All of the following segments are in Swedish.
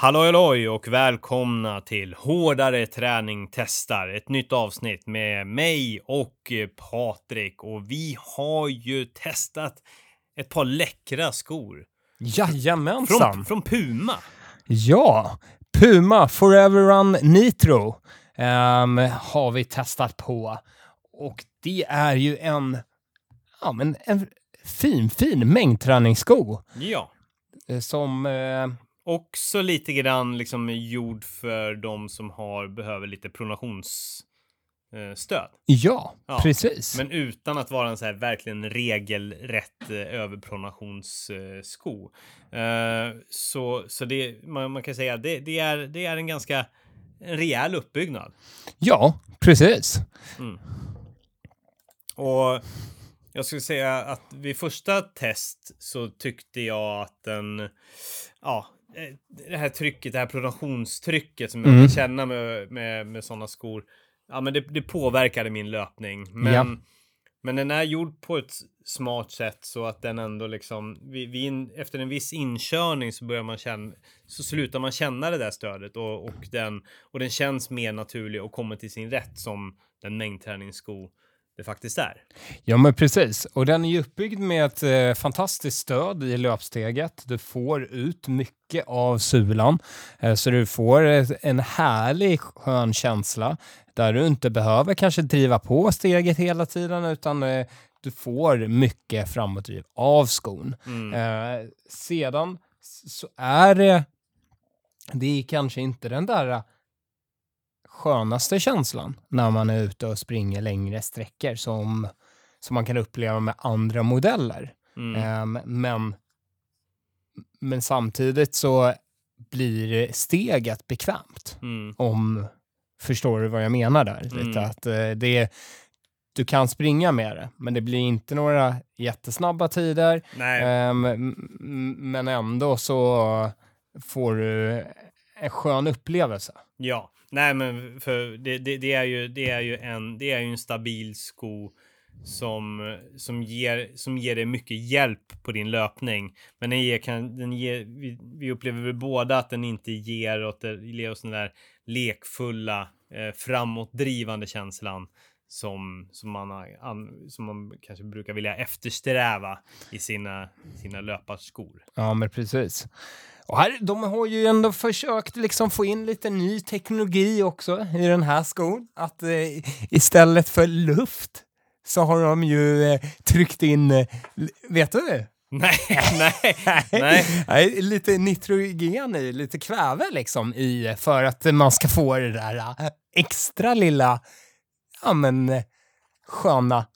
Halloj halloj och välkomna till Hårdare träning testar. Ett nytt avsnitt med mig och Patrik. Och vi har ju testat ett par läckra skor. Jajamensan! Från, från Puma. Ja, Puma Forever Run Nitro ehm, har vi testat på. Och det är ju en, ja, men en fin, fin mängdträningssko. Ja. eh, Som, eh, Också lite grann liksom gjord för de som har, behöver lite pronationsstöd. stöd. ja, Ja, precis. Men utan att vara en så här verkligen regelrätt eh, överpronationssko. Eh, så så det, man, man kan säga att det, det, är, det är en ganska en rejäl uppbyggnad. Ja, precis. Och jag skulle säga att vid första test så tyckte jag att den, ja, det här trycket, det här pronationstrycket som jag Mm. kan känna med, med, med sådana skor, ja men det, det påverkade min löpning. Men, Ja. men den är gjord på ett smart sätt så att den ändå liksom, vid, vid in, efter en viss inkörning så börjar man känna, så slutar man känna det där stödet och, och, den, och den känns mer naturlig och kommer till sin rätt som den mängdträningssko det faktiskt är. Ja, men precis. Och den är ju uppbyggd med ett eh, fantastiskt stöd i löpsteget. Du får ut mycket av sulan, eh, så du får ett, en härlig skön känsla där du inte behöver kanske driva på steget hela tiden, utan eh, du får mycket framåtdriv av skon. Mm. Eh, sedan så är det, det är kanske inte den där eh, skönaste känslan när man är ute och springer längre sträckor som, som man kan uppleva med andra modeller. Mm. Ehm, men, men samtidigt så blir steget bekvämt. Mm. Om, förstår du vad jag menar där? Lite Mm. att eh, det du kan springa med det, men det blir inte några jättesnabba tider. Nej, Ehm, m- m- men ändå så får du en skön upplevelse. ja. Nej, men för det, det, det är ju, det är ju en, det är ju en stabil sko som, som ger, som ger dig mycket hjälp på din löpning. Men den ger, kan, den ger, vi, vi upplever väl båda att den inte ger åt ger oss den där lekfulla, eh, framåtdrivande känslan som, som, man an, som man kanske brukar vilja eftersträva i sina, sina löparskor. Ja, men precis. Och här, de har ju ändå försökt liksom få in lite ny teknologi också i den här skon. Att eh, istället för luft så har de ju eh, tryckt in, eh, vet du? Nej, nej, nej. Nej, lite nitrogen i, lite kväve liksom i för att man ska få det där eh, extra lilla, ja men eh, sköna.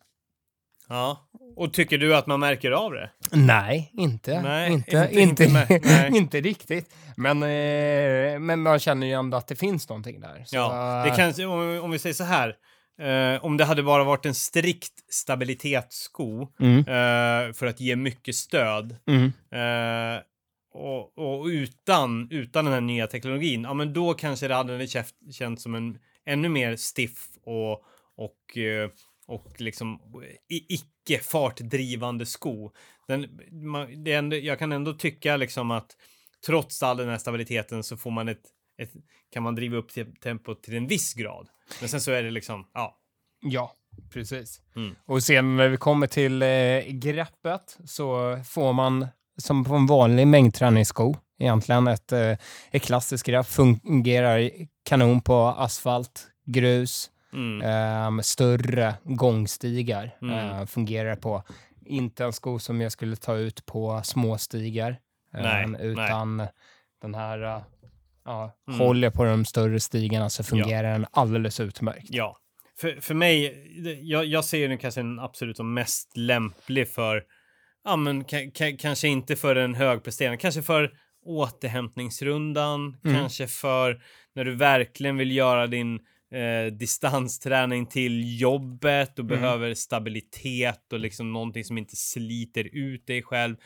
Ja. Och tycker du att man märker av det? Nej, inte. Nej, inte, inte- inte, inte riktigt. Men, eh, men man känner ju ändå att det finns någonting där. Så, Ja, det kan, om, om vi säger så här. Eh, om det hade bara varit en strikt stabilitetssko Mm, eh, för att ge mycket stöd mm, eh, och, och utan, utan den här nya teknologin, ja men då kanske det hade känts som en ännu mer stiff och, och, eh, och liksom i, icke fartdrivande sko. Den, man, ändå, jag kan ändå tycka liksom att trots all den här stabiliteten så får man ett, ett kan man driva upp te- tempot till en viss grad. Men sen så är det liksom, ja. ja, precis. Mm. Och sen när vi kommer till eh, greppet så får man som på en vanlig mängdträningssko egentligen ett, eh, ett klassiskt grepp. Fungerar kanon på asfalt, grus, Mm. Ehm, större gångstigar Mm. eh, fungerar på. Inte en sko som jag skulle ta ut på småstigar. Nej, Ehm, nej. utan den här, eh, ja, Mm. håller på de större stigarna så fungerar den alldeles utmärkt. Ja, för, för mig, jag, jag ser den kanske den absolut som mest lämplig för, ja men ka, ka, kanske inte för en högpresterande, kanske för återhämtningsrundan, Mm. kanske för när du verkligen vill göra din eh, distansträning till jobbet och Mm. behöver stabilitet och liksom någonting som inte sliter ut dig själv.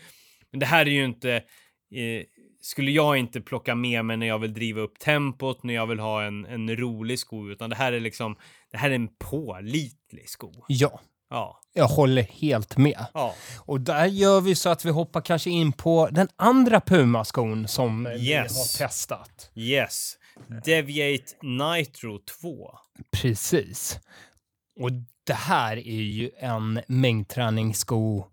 Men det här är ju inte, eh, skulle jag inte plocka med mig när jag vill driva upp tempot, när jag vill ha en, en rolig sko, utan det här är liksom, det här är en pålitlig sko. Ja, Ja. Jag håller helt med. Ja. Och där gör vi så att vi hoppar kanske in på den andra Puma-skon som vi Yes. har testat. Yes. Deviate Nitro 2. Precis. Och det här är ju en mängdträningssko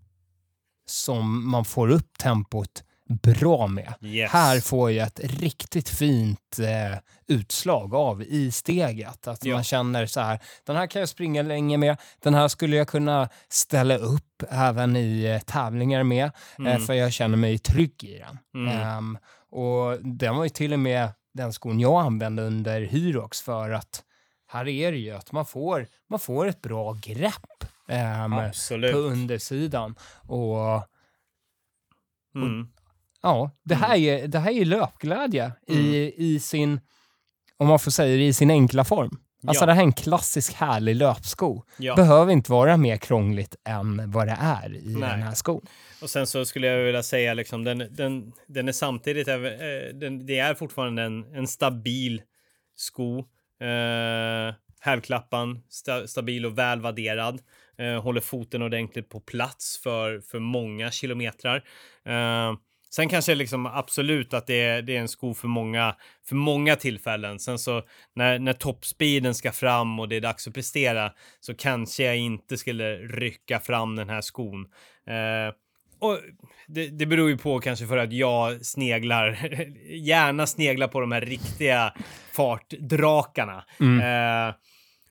som man får upp tempot bra med. Yes. Här får jag ett riktigt fint eh, utslag av i steget. Att Ja. man känner så här, den här kan jag springa länge med, den här skulle jag kunna ställa upp även i eh, tävlingar med, eh, Mm. för jag känner mig trygg i den. Mm. Ehm, och den var ju till och med den skon jag använde under Hyrox för att här är det ju att man får, man får ett bra grepp ehm, på undersidan. Och Mm. Ja, det här är, det här är löpglädje i, Mm. i sin, om man får säga det, i sin enkla form. Alltså Ja. det här är en klassisk härlig löpsko. Ja. Behöver inte vara mer krångligt än vad det är i Nej. den här skon. Och sen så skulle jag vilja säga liksom den, den, den är samtidigt, eh, den, det är fortfarande en, en stabil sko. Eh, Hälklappan, sta, stabil och väl vadderad. Eh, håller foten ordentligt på plats för, för många kilometrar. Eh, sen kanske liksom absolut att det är, det är en sko för många, för många tillfällen. Sen så när, när toppspeeden ska fram och det är dags att prestera så kanske jag inte skulle rycka fram den här skon. Eh, och det, det beror ju på kanske för att jag sneglar, gärna sneglar på de här riktiga fartdrakarna. Eh,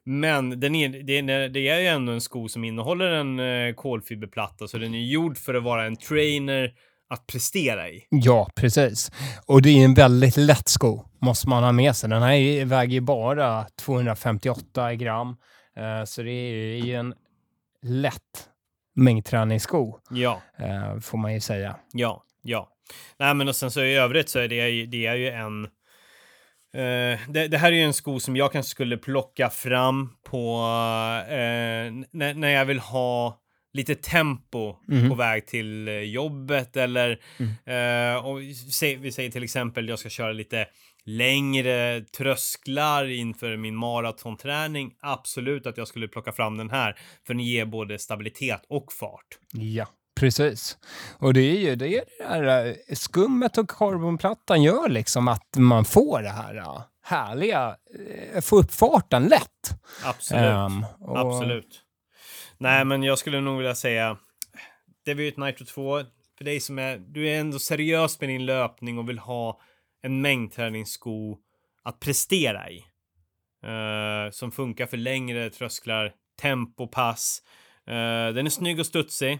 men den är, det, är, det är ju ändå en sko som innehåller en eh, kolfiberplatta, så den är gjord för att vara en trainer att prestera i. Ja, precis. Och det är en väldigt lätt sko, måste man ha med sig. Den här är- väger bara 258 gram, eh, så det är ju en lätt mängdträningssko, Ja, eh, får man ju säga. ja, ja. Nej, men och sen så i övrigt så är det, det är ju en Eh, det, det här är ju en sko som jag kanske skulle plocka fram på eh, när, när jag vill ha lite tempo Mhm. på väg till eh, jobbet eller eh, och säg, vi säger till exempel jag ska köra lite längre trösklar inför min maratonträning. Absolut att jag skulle plocka fram den här för den ger både stabilitet och fart. Ja, precis. Och det är ju det, är det här eh, skummet och karbonplattan gör liksom att man får det här eh, härliga, få upp farten lätt. Absolut. Ehm, och- Absolut. Nej, men jag skulle nog vilja säga Deviate Nitro 2. För dig som är, du är ändå seriös med din löpning och vill ha en mängdträningssko att prestera i. Eh, som funkar för längre trösklar, tempopass. Uh, den är snygg och studsig.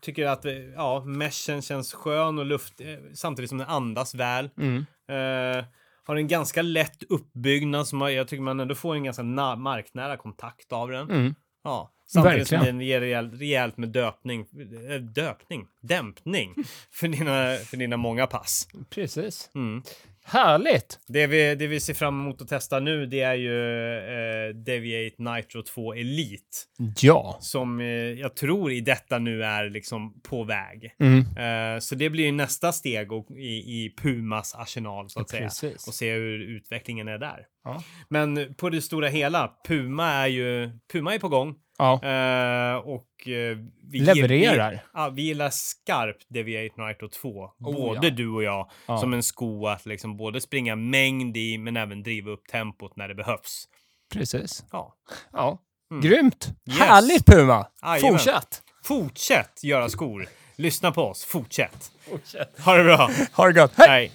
Tycker att eh, ja, meshen känns skön och luft eh, samtidigt som den andas väl. Mm. Eh, har en ganska lätt uppbyggnad som jag tycker man ändå får en ganska marknära kontakt av den. Mm. Ja, samtidigt som den ger rejält, rejält med döpning, eh, döpning, dämpning för dina, för dina många pass. Precis. Mm. Härligt! Det, vi, det vi ser fram emot att testa nu det är ju eh, Deviate Nitro 2 Elite Ja. som eh, jag tror i detta nu är liksom på väg. Mm. Eh, så det blir ju nästa steg och, i, i Pumas arsenal så att säga Precis. och se hur utvecklingen är där. Ja. Men på det stora hela, Puma är ju Puma är på gång. Ja. Eh, och eh, vi Levererar. Vi, ja, vi gillar skarpt Deviate Nitro 2. Oh, både ja. du och jag. Ja. Som en sko att liksom både springa mängd i men även driva upp tempot när det behövs. Precis. Ja. Ja. Mm. Grymt! Yes. Härligt Puma! Jajamän. Fortsätt! Fortsätt göra skor. Lyssna på oss. Fortsätt. Fortsätt. Ha det bra. Ha det gott. Hej! Hej.